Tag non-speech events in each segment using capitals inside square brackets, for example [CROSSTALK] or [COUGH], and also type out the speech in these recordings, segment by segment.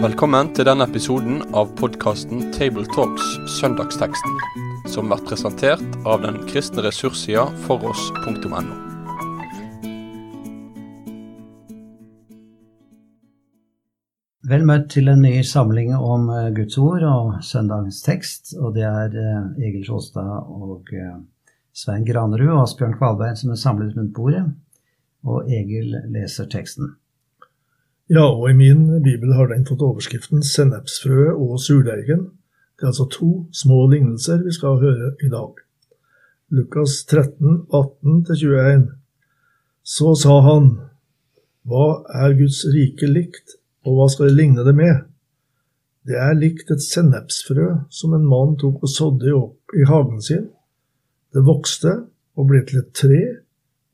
Velkommen til denne episoden av podkasten Tabletalks Søndagsteksten, som blir presentert av den kristne ressurssida foross.no. Vel møtt til en ny samling om eh, Guds ord og søndagens tekst. Og det er eh, Egil Sjåstad og eh, Svein Granerud og Asbjørn Kvalbein som er samlet rundt bordet. Og Egil leser teksten. Ja, og i min bibel har den fått overskriften 'Sennepsfrøet og surdeigen'. Det er altså to små lignelser vi skal høre i dag. Lukas 13, 18-21. Så sa han, Hva er Guds rike likt, og hva skal det ligne det med? Det er likt et sennepsfrø som en mann tok og sådde opp i hagen sin. Det vokste og ble til et tre,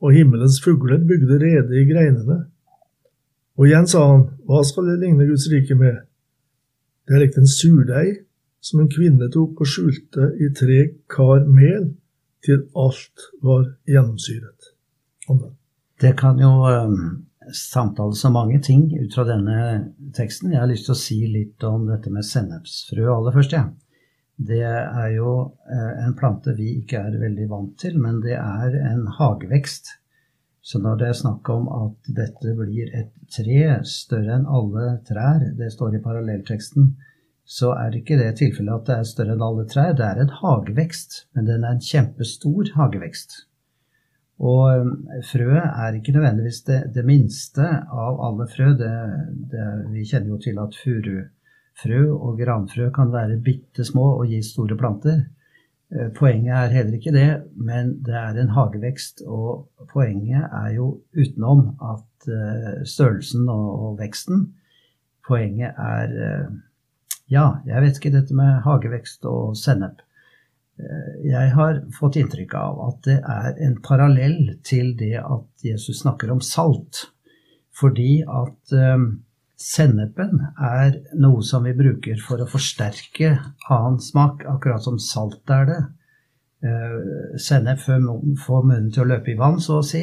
og himmelens fugler bygde rede i greinene. Og igjen sa han, hva skal det ligne Guds rike med? Det er likt en surdeig som en kvinne tok og skjulte i tre kar mel til alt var gjennomsyret. Amen. Det kan jo samtales samtale så mange ting ut fra denne teksten. Jeg har lyst til å si litt om dette med sennepsfrø aller først. Ja. Det er jo eh, en plante vi ikke er veldig vant til, men det er en hagevekst. Så når det er snakk om at dette blir et tre større enn alle trær, det står i parallellteksten, så er det ikke det tilfellet at det er større enn alle trær. Det er en hagevekst, men den er en kjempestor hagevekst. Og um, frøet er ikke nødvendigvis det, det minste av alle frø. Det, det, vi kjenner jo til at furufrø og granfrø kan være bitte små og gi store planter. Eh, poenget er heller ikke det, men det er en hagevekst. Og poenget er jo utenom at eh, størrelsen og, veksten Poenget er eh, Ja, jeg vet ikke dette med hagevekst og sennep. Jeg har fått inntrykk av at det er en parallell til det at Jesus snakker om salt. Fordi at sennepen er noe som vi bruker for å forsterke annen smak, akkurat som salt er det. Uh, sennep får munnen til å løpe i vann, så å si,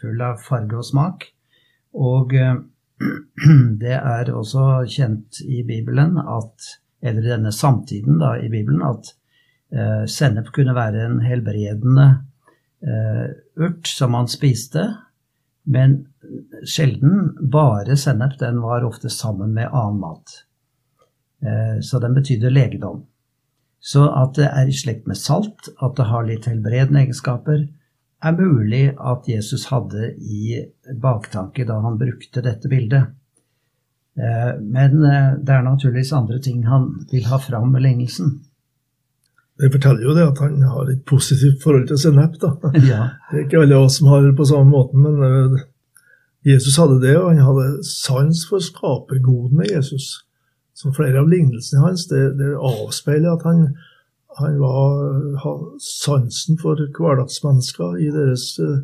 full av farge og smak. Og uh, [CLEARS THROAT] det er også kjent i Bibelen at, eller i denne samtiden da, i Bibelen, at Eh, sennep kunne være en helbredende eh, urt som man spiste, men sjelden bare sennep. Den var ofte sammen med annen mat. Eh, så den betydde legedom. Så at det er i slekt med salt, at det har litt helbredende egenskaper, er mulig at Jesus hadde i baktanke da han brukte dette bildet. Men det er naturligvis andre ting han vil ha fram med lignelsen. Det forteller jo det at han har et positivt forhold til sennep. da. [LAUGHS] Ja. Det er ikke alle oss som har det på samme måten, men Jesus hadde det, og han hadde sans for skapergodene Jesus. Som flere av lignelsene hans, det, det avspeiler at han, han var, sansen for hverdagsmennesker i deres uh,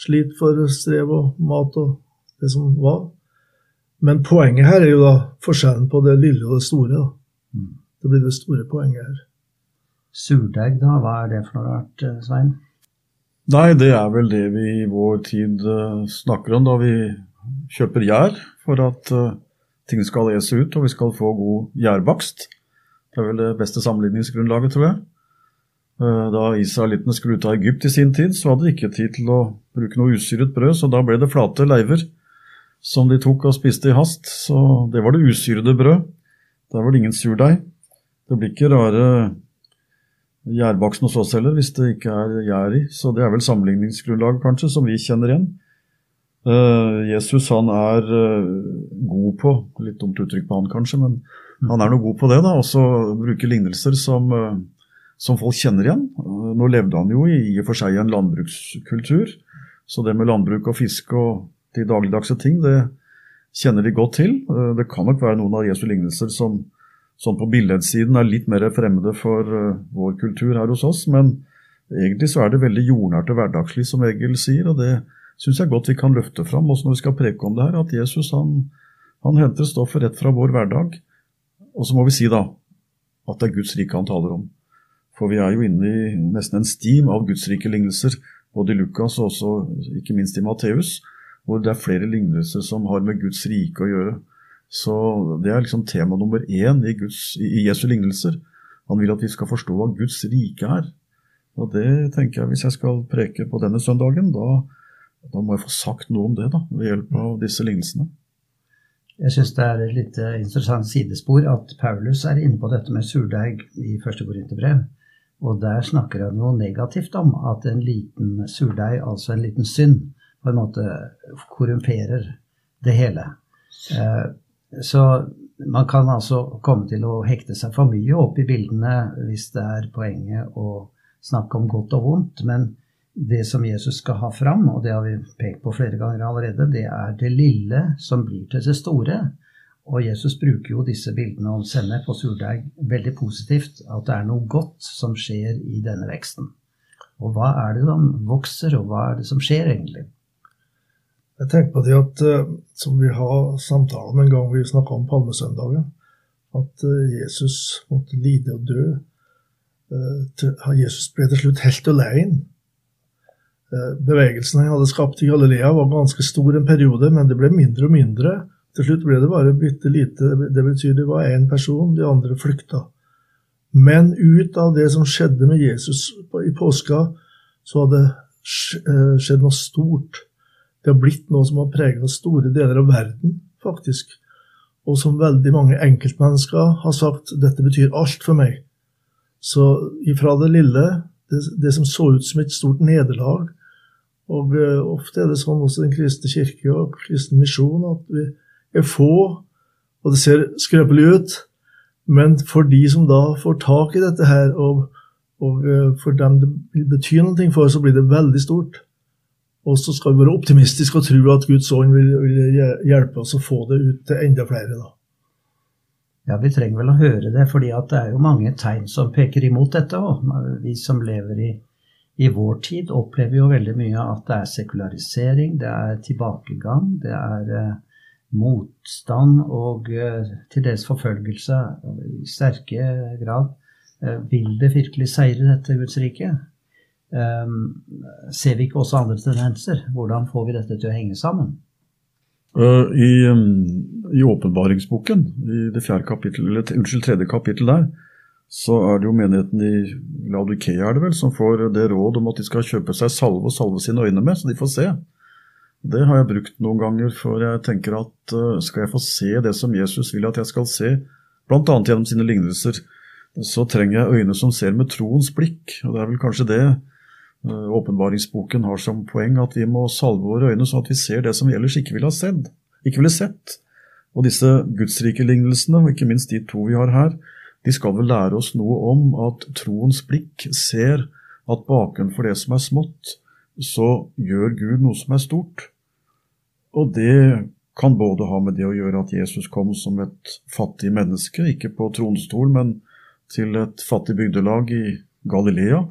slit for strev og mat og det som var. Men poenget her er jo da forskjellen på det lille og det store. da. Mm. Det blir det store poenget her. Surdeig, da, hva er det for noe rart, eh, Svein? Nei, det er vel det vi i vår tid uh, snakker om da vi kjøper gjær for at uh, ting skal ese ut og vi skal få god gjærbakst. Det er vel det beste sammenligningsgrunnlaget, tror jeg. Uh, da israelittene skulle ut av Egypt i sin tid, så hadde de ikke tid til å bruke noe usyret brød, så da ble det flate leiver som de tok og spiste i hast. Så det var det usyrede brød. Der var det ingen surdeig. Det blir ikke rare gjærbaksten hos oss heller, hvis det ikke er gjær i. Så det er vel sammenligningsgrunnlag, kanskje, som vi kjenner igjen. Uh, Jesus han er uh, god på Litt dumt uttrykk på han, kanskje, men han er noe god på det. da, Også bruke lignelser som, uh, som folk kjenner igjen. nå levde han jo i, i og for seg i en landbrukskultur, så det med landbruk og fiske og de dagligdagse ting, det kjenner de godt til. det kan nok være noen av Jesu lignelser som sånn på billedsiden er litt mer fremmede for uh, vår kultur her hos oss. Men egentlig så er det veldig jordnært og hverdagslig, som Egil sier. Og det syns jeg godt vi kan løfte fram også når vi skal preke om det her. At Jesus han, han henter stoffet rett fra vår hverdag. Og så må vi si da at det er Guds rike han taler om. For vi er jo inne i nesten en stim av Guds rike lignelser både i Lukas og også ikke minst i Matteus, hvor det er flere lignelser som har med Guds rike å gjøre. Så det er liksom tema nummer én i, Guds, i Jesu lignelser. Han vil at vi skal forstå hva Guds rike er. Og det tenker jeg, hvis jeg skal preke på denne søndagen, da, da må jeg få sagt noe om det da, ved hjelp av disse lignelsene. Jeg syns det er et litt interessant sidespor at Paulus er inne på dette med surdeig i første Korinterbrev. Og der snakker han jo negativt om at en liten surdeig, altså en liten synd, på en måte korrumperer det hele. Eh, så man kan altså komme til å hekte seg for mye opp i bildene hvis det er poenget å snakke om godt og vondt. Men det som Jesus skal ha fram, og det har vi pekt på flere ganger allerede, det er det lille som blir til det store. Og Jesus bruker jo disse bildene om sennep og surdeig veldig positivt. At det er noe godt som skjer i denne veksten. Og hva er det som vokser, og hva er det som skjer egentlig? Jeg tenker på det at, eh, som vi har samtale om en gang vi snakka om palmesøndagen, at eh, Jesus måtte lide og dø. Eh, Jesus ble til slutt helt alene. Bevegelsen han hadde skapt i Galilea, var ganske stor en periode, men det ble mindre og mindre. Til slutt ble det bare bitte lite. Det betyr det var én person, de andre flykta. Men ut av det som skjedde med Jesus i påska, så hadde det skjedd noe stort. Det har blitt noe som har preget store deler av verden, faktisk. Og som veldig mange enkeltmennesker har sagt dette betyr alt for meg. Så ifra det lille, det, det som så ut som et stort nederlag Og uh, ofte er det sånn også Den kristne kirke og kristen misjon at vi er få, og det ser skrøpelig ut. Men for de som da får tak i dette her, og, og uh, for dem det vil bety noe for, så blir det veldig stort. Og så skal vi være optimistiske og tro at Guds ånd vil, vil, hjelpe oss å få det ut til enda flere. da. Ja, vi trenger vel å høre det, fordi det er jo mange tegn som peker imot dette. Og vi som lever i, i vår tid, opplever jo veldig mye at det er sekularisering, det er tilbakegang, det er eh, motstand og eh, til dels forfølgelse i sterke grad. Eh, vil det virkelig seire dette Guds rike? Um, ser vi ikke også andre tendenser? Hvordan får vi dette til å henge sammen? Uh, I, um, i åpenbaringsboken, i det fjerde kapittel, eller, unnskyld, tredje kapittel der, så er det jo menigheten i Laudikea er det vel, som får det råd om at de skal kjøpe seg salve og salve sine øyne med, så de får se. Det har jeg brukt noen ganger, for jeg tenker at uh, skal jeg få se det som Jesus vil at jeg skal se, bl.a. gjennom sine lignelser, så trenger jeg øyne som ser med troens blikk. Og det er vel kanskje det Eh, åpenbaringsboken har som poeng at vi må salve våre øyne sånn at vi ser det som vi ellers ikke ville ha sett. Ikke ville sett. Og disse gudsrike-lignelsene, og ikke minst de to vi har her, de skal vel lære oss noe om at troens blikk ser at bakenfor det som er smått, så gjør Gud noe som er stort. Og det kan både ha med det å gjøre at Jesus kom som et fattig menneske, ikke på tronstol, men til et fattig bygdelag i Galilea,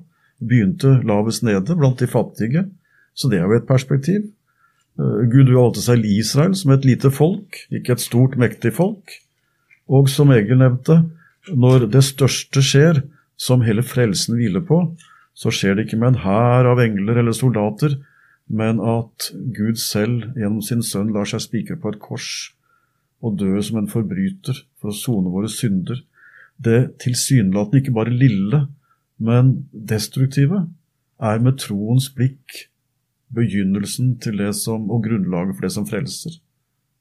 begynte lavest nede, blant de fattige. Så det er jo et perspektiv. Eh, Gud valgte seg Israel som et lite folk, ikke et stort, mektig folk. Og som Egil nevnte, når det største skjer, som hele frelsen hviler på, så skjer det ikke med en hær av engler eller soldater, men at Gud selv gjennom sin sønn lar seg spikre på et kors og dø som en forbryter for å sone våre synder. Det tilsynelatende ikke bare lille, men destruktive er med troens blikk begynnelsen til det som, og grunnlaget for det som frelser.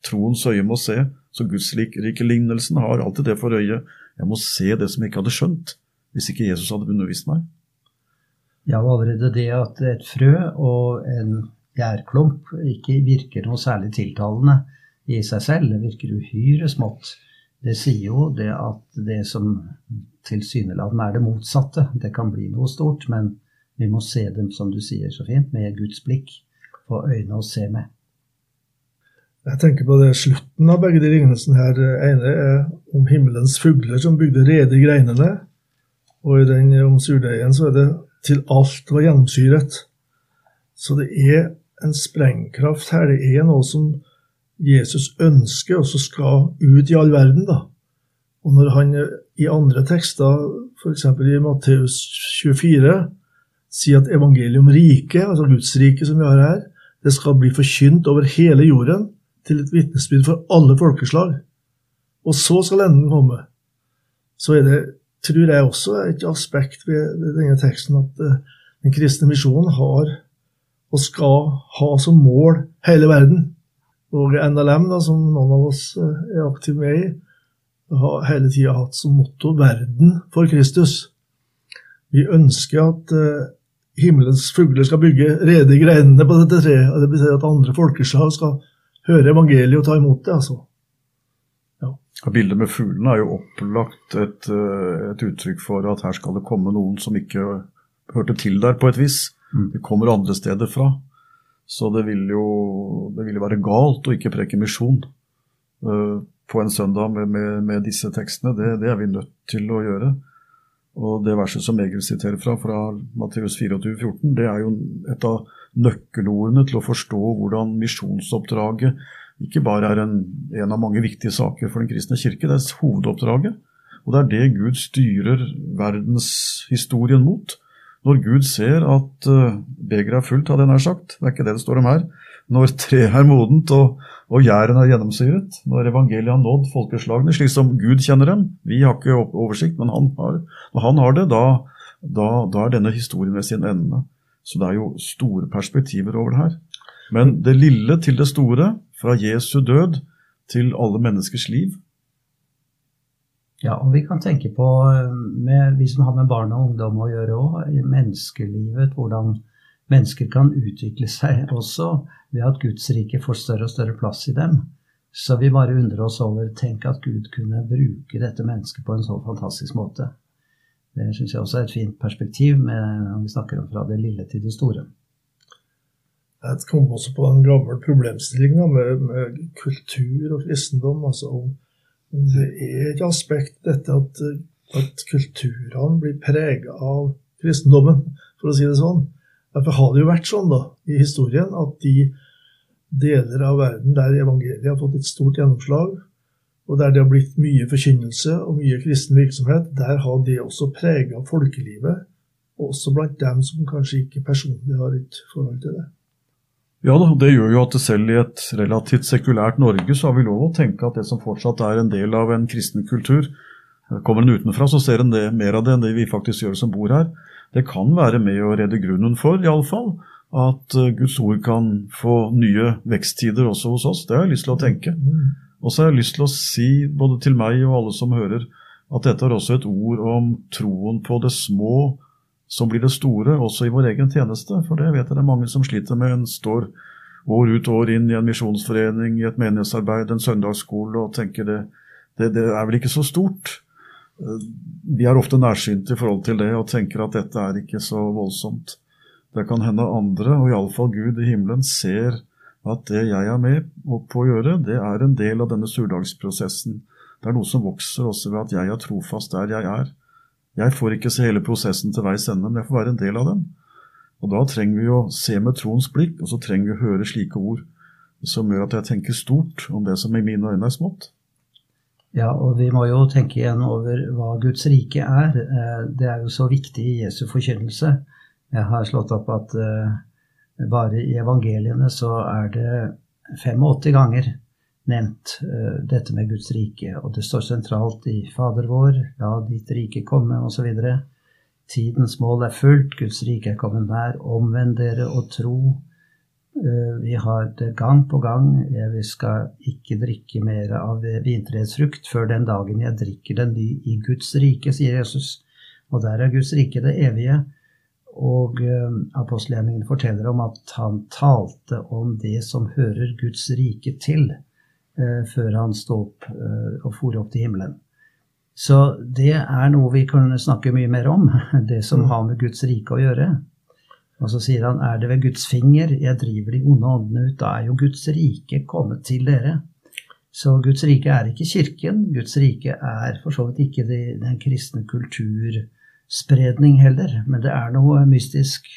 Troens øye må se, så gudsrikelignelsen har alltid det for øye. Jeg må se det som jeg ikke hadde skjønt, hvis ikke Jesus hadde undervist meg. Ja, og allerede det at et frø og en gjærklump ikke virker noe særlig tiltalende i seg selv, det virker uhyre smått. Det sier jo det at det som tilsynelatende er det motsatte. Det kan bli noe stort, men vi må se dem, som du sier så fint, med Guds blikk. Få øyne å se med. Jeg tenker på det slutten av begge de lignelsene her. ene er om himmelens fugler som bygde rede i greinene. Og i den om surdeigen så er det 'til alt var gjennomsyret'. Så det er en sprengkraft her. Det er noe som Jesus ønsker, og som skal ut i all verden. da. Og når han i andre tekster, f.eks. i Matteus 24, sier at evangelium rike, altså Guds rike som vi har her, det skal bli forkynt over hele jorden til et vitnesbyrd for alle folkeslag. Og så skal enden komme. Så er det, tror jeg også, et aspekt ved, denne teksten at uh, den kristne misjonen har og skal ha som mål hele verden. Og NLM, da, som noen av oss uh, er aktive med i, har hele tida hatt som motto 'Verden for Kristus'. Vi ønsker at uh, himmelens fugler skal bygge rede greinene på dette treet. og Det betyr at andre folkeslag skal høre evangeliet og ta imot det. altså. Ja. Bildet med fuglene er jo opplagt et, eh, et, uttrykk for at her skal det komme noen som ikke hørte til der, på et vis. Mm. De kommer andre steder fra. Så det vil jo det vil være galt å ikke preke misjon uh, på en søndag med, med, med disse tekstene. Det, det, er vi nødt til å gjøre. Og det verset som Egil siterer fra, fra Matteus 24, 14, det er jo et av nøkkelordene til å forstå hvordan misjonsoppdraget ikke bare er en, en, av mange viktige saker for den kristne kirke, det er hovedoppdraget. Og det er det Gud styrer verdenshistorien mot. Når Gud ser at uh, begeret er fullt, hadde jeg nær sagt, det er ikke det det står om her, når treet er modent og, og gjæren er gjennomsyret, når evangeliet har nådd folkeslagene slik som Gud kjenner dem Vi har ikke oversikt, men han har, når han har det, da, da, da er denne historien ved sin ende. Så det er jo store perspektiver over det her. Men det lille til det store, fra Jesu død til alle menneskers liv. Ja, og vi kan tenke på, eh, med, vi som har med barn og ungdom å gjøre òg, menneskelivet, hvordan mennesker kan utvikle seg også ved at Guds rike får større og større plass i dem. Så vi bare undrer oss over Tenk at Gud kunne bruke dette mennesket på en så fantastisk måte. Det syns jeg også er et fint perspektiv når vi snakker om fra det lille til det store. Jeg kom også på en gammel problemstilling med, med, kultur og kristendom. altså om Det er et aspekt dette at, at kulturene blir prega av kristendommen, for å si det sånn. Derfor har det jo vært sånn da, i historien at de deler av verden der evangeliet har fått et stort gjennomslag, og der det har blitt mye forkynnelse og mye kristen virksomhet, der har det også prega folkelivet, også blant dem som kanskje ikke personlig har et forhold til det. Ja da, det gjør jo at selv i et relativt sekulært Norge så har vi lov å tenke at det som fortsatt er en del av en kristen kultur, kommer en utenfra, så ser en det mer av det enn det vi faktisk gjør som bor her det kan være med å redde grunnen for, iallfall, at eh, Guds ord kan få nye veksttider også hos oss. Det har jeg lyst til å tenke. Og så har jeg lyst til å si, både til meg og alle som hører, at dette er også et ord om troen på det små som blir det store, også i vår egen tjeneste. For det vet jeg det er mange som sliter med. En står år ut og år inn i en misjonsforening, i et menighetsarbeid, en søndagsskole, og tenker det, det, det er vel ikke så stort. Vi er ofte nærsynte i forhold til det og tenker at dette er ikke så voldsomt. Det kan hende andre, og iallfall Gud i himmelen, ser at det jeg er med på å gjøre, det er en del av denne surdagsprosessen. Det er noe som vokser også ved at jeg er trofast der jeg er. Jeg får ikke se hele prosessen til veis ende, men jeg får være en del av den. Og Da trenger vi å se med troens blikk, og så trenger vi å høre slike ord som gjør at jeg tenker stort om det som i mine øyne er smått. Ja, og vi må jo tenke igjen over hva Guds rike er. Eh, det er jo så viktig i Jesu forkynnelse. Jeg har slått opp at eh, bare i evangeliene så er det 85 ganger nevnt eh, dette med Guds rike. Og det står sentralt i Fader vår, la ditt rike komme, osv. Tidens mål er fullt, Guds rike er kommet nær. Omvend dere og tro. Eh, vi har det gang på gang. Vi skal ikke drikke mer av vintreets frukt før den dagen jeg drikker den ny i Guds rike, sier Jesus. Og der er Guds rike det evige. Og uh, apostelgjerningen forteller om at han talte om det som hører Guds rike til, før han sto opp uh, og for opp til himmelen. Så det er noe vi kan snakke mye mer om, [LAUGHS] det som har med Guds rike å gjøre. Og så sier han, er det ved Guds finger jeg driver de onde åndene ut, da er jo Guds rike kommet til dere. Så Guds rike er ikke kirken. Guds rike er for så vidt ikke de, den kristne kulturspredning heller. Men det er noe mystisk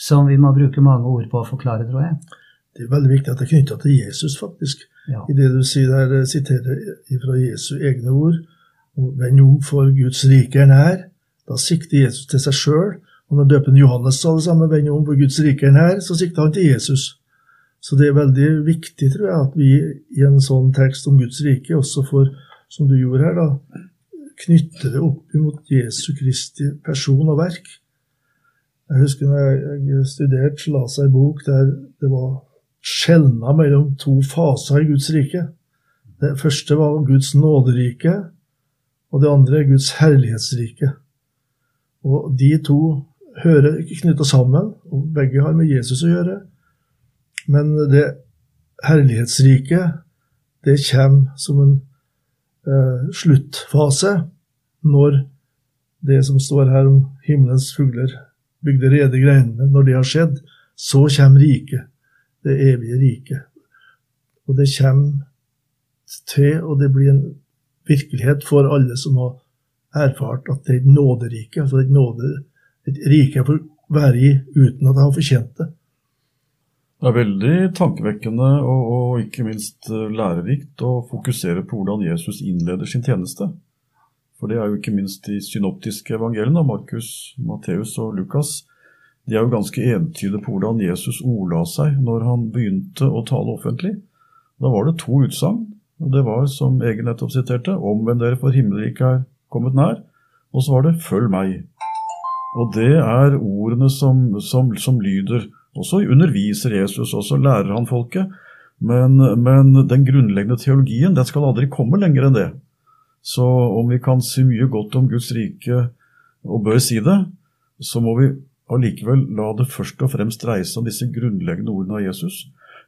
som vi må bruke mange ord på å forklare, tror jeg. Det er veldig viktig at det er knytta til Jesus, faktisk. Ja. I det du sier der, eh, siterer fra Jesu egne ord. Vend om, for Guds rike er nær. Da sikter Jesus til seg sjøl Og når døpen Johannes sa det samme, vend om, for Guds rike er nær, så sikta han til Jesus. Så det er veldig viktig, tror jeg, at vi i en sånn tekst om Guds rike også får, som du gjorde her, da, knytte det opp mot Jesu Kristi person og verk. Jeg husker når jeg studerte, så la seg en bok der det var skjelna mellom to faser i Guds rike. Det første var Guds nåderike, og det andre er Guds herlighetsrike. Og de to hører ikke knytta sammen, og begge har med Jesus å gjøre. Men det herlighetsrike, det kommer som en eh, sluttfase når det som står her om himmelens fugler bygde rede greinene, når det har skjedd, så kommer riket, det evige riket. Og det kommer til, og det blir en virkelighet for alle som har erfart at det er et nåderike, altså et, nåde, et rike jeg får være i uten at jeg har fortjent det. Det er veldig tankevekkende og, og, ikke minst eh, lærerikt å fokusere på hvordan Jesus innleder sin tjeneste. For det er jo ikke minst de synoptiske evangeliene, Markus, Matteus og Lukas. De er jo ganske entydige på hvordan Jesus ordla seg når han begynte å tale offentlig. Da var det to utsagn. Det var, som Egen nettopp siterte, 'Omvend dere, for himmelriket er kommet nær'. Og så var det 'Følg meg'. Og det er ordene som, som, som lyder. Og så underviser Jesus, og så lærer han folket. Men, men den grunnleggende teologien den skal aldri komme lenger enn det. Så om vi kan si mye godt om Guds rike, og bør si det, så må vi allikevel la det først og fremst dreie seg om disse grunnleggende ordene av Jesus.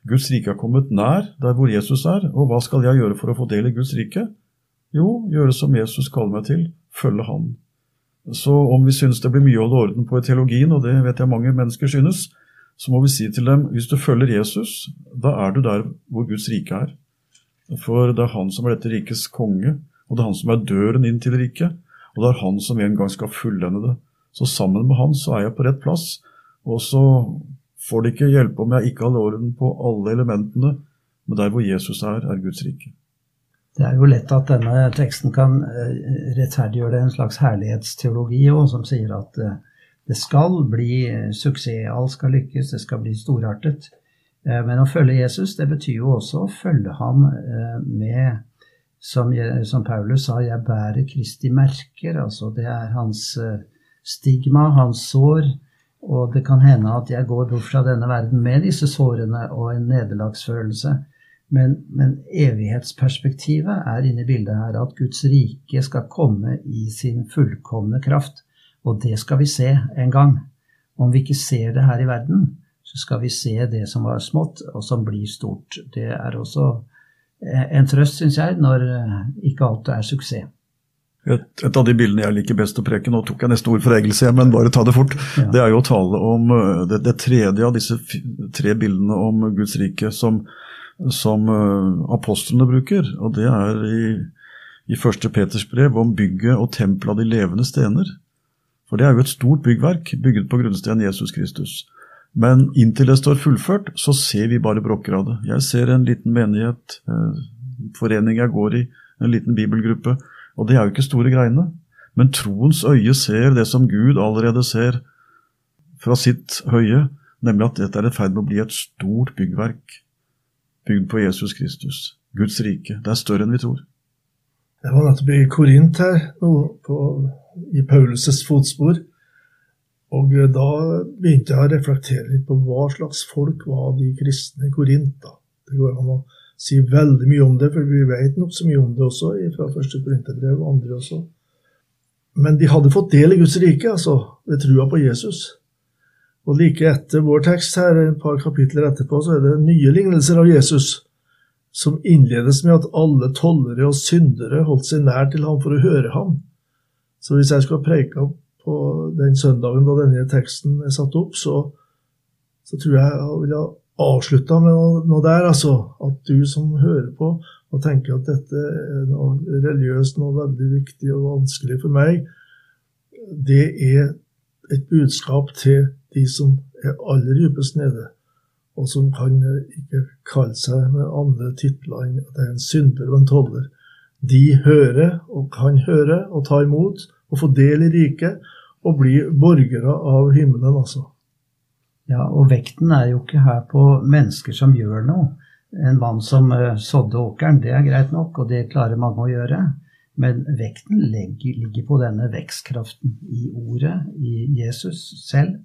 Guds rike har kommet nær der hvor Jesus er, og hva skal jeg gjøre for å få del i Guds rike? Jo, gjøre som Jesus kaller meg til, følge Han. Så om vi synes det blir mye å holde orden på i teologien, og det vet jeg mange mennesker synes, så må vi si til dem hvis du følger Jesus, da er du der hvor Guds rike er. For det er han som er dette rikets konge, og det er han som er døren inn til riket, og det er han som en gang skal fullende det. Så sammen med han så er jeg på rett plass, og så får det ikke hjelpe om jeg ikke har orden på alle elementene, men der hvor Jesus er, er Guds rike. Det er jo lett at denne teksten kan eh, rettferdiggjøre en slags herlighetsteologi òg, som sier at eh, det skal bli eh, suksess, alt skal lykkes, det skal bli storartet. Men å følge Jesus, det betyr jo også å følge ham med som, Paulus sa, 'jeg bærer Kristi merker'. Altså det er hans eh, stigma, hans sår. Og det kan hende at jeg går bort fra denne verden med disse sårene og en nederlagsfølelse. Men, men evighetsperspektivet er inne i bildet her at Guds rike skal komme i sin fullkomne kraft. Og det skal vi se en gang. Om vi ikke ser det her i verden, så skal vi se det som var smått, og som blir stort. Det er også en trøst, syns jeg, når ikke alt er suksess. Et, et, av de bildene jeg liker best å preke, nå tok jeg neste ord for Egelse, men bare ta det fort, ja. det er jo å tale om det, det, tredje av disse tre bildene om Guds rike som, som apostlene bruker. Og det er i, i første Peters brev om bygget og tempelet av de levende stener. For det er jo et stort byggverk bygget på grunnsteinen Jesus Kristus. Men inntil det står fullført, så ser vi bare brokker av det. Jeg ser en liten menighet, en forening jeg går i, en liten bibelgruppe, og det er jo ikke store greiene. Men troens øye ser det som Gud allerede ser fra sitt høye, nemlig at dette er i ferd med å bli et stort byggverk bygd på Jesus Kristus, Guds rike. Det er større enn vi tror. Jeg var nettopp i Korint her, på, i Paulus' fotspor. Og eh, da begynte jeg å reflektere litt på hva slags folk var de kristne i Korint. da. Det går an å si veldig mye om det, for vi vet nokså mye om det også fra første Korinterbrev og andre også. Men de hadde fått del i Guds rike, altså, ved trua på Jesus. Og like etter vår tekst her, et par kapitler etterpå, så er det nye lignelser av Jesus, som innledes med at alle tollere og syndere holdt seg nær til ham for å høre ham. Så hvis jeg skulle ha preika på den søndagen da denne teksten er satt opp, så, så tror jeg jeg ville avslutta med noe, noe, der. altså, At du som hører på og tenker at dette er noe religiøst, noe veldig viktig og vanskelig for meg, det er et budskap til de som er aller dypest nede, og som kan ikke kalle seg med andre titler enn at det er en synder og en toller. De hører og kan høre og ta imot og få del i riket, og bli borgere av himmelen, altså. Ja, og vekten er jo ikke her på mennesker som gjør noe. En mann som uh, sådde åkeren, det er greit nok, og det klarer mange å gjøre. Men vekten ligger, ligger på denne vekstkraften i ordet, i Jesus selv.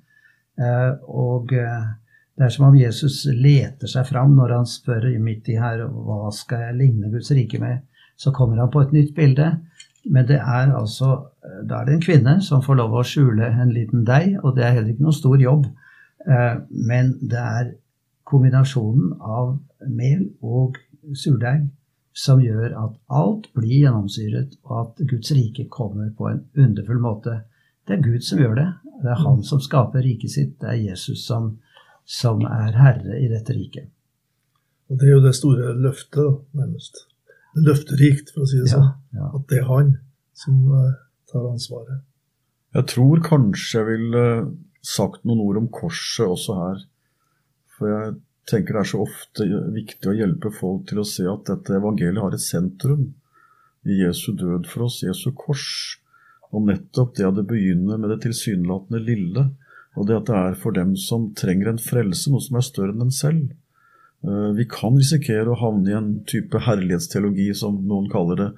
Uh, og uh, det er som om Jesus leter seg fram når han spør midt i her hva skal jeg ligne Guds rike med. Så kommer han på et nytt bilde. Men det er altså, da er det en kvinne som får lov å skjule en liten deig, og det er heller ikke noe stor jobb. Eh, men det er kombinasjonen av mel og surdeig som gjør at alt blir gjennomsyret, og at Guds rike kommer på en underfull måte. Det er Gud som gjør det. Det er Han som skaper riket sitt. Det er Jesus som, som er herre i dette riket. Og Det er jo det store løftet, nærmest. Løfterikt, for å si det sånn. Ja, ja. At det er han som eh, tar ansvaret. Jeg tror kanskje jeg vil sagt noen ord om korset også her. For jeg tenker det er så ofte viktig å hjelpe folk til å se at dette evangeliet har et sentrum i Jesu død for oss, Jesu kors. Og nettopp det at det begynner med det tilsynelatende lille, og det at det er for dem som trenger en frelse, noe som er større enn dem selv. Eh, vi kan risikere å havne i en type herlighetsteologi, som noen kaller det,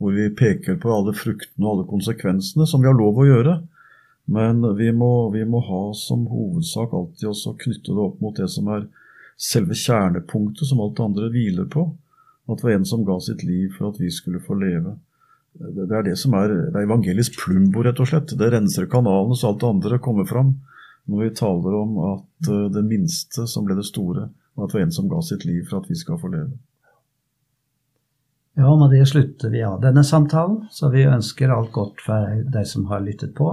hvor vi peker på alle fruktene og alle konsekvensene, som vi har lov å gjøre. Men vi må, vi må, ha som hovedsak alltid også knytte det opp mot det som er selve kjernepunktet som alt det andre hviler på. At det var en som ga sitt liv for at vi skulle få leve. Det, er det som er, det er evangelisk plumbo, rett og slett. Det renser kanalen så alt det andre kommer fram. Når vi taler om at eh, det minste som ble det store, var at det var en som ga sitt liv for at vi skal få leve. Ja, med det slutter vi av denne samtalen, så vi ønsker alt godt for deg som har lyttet på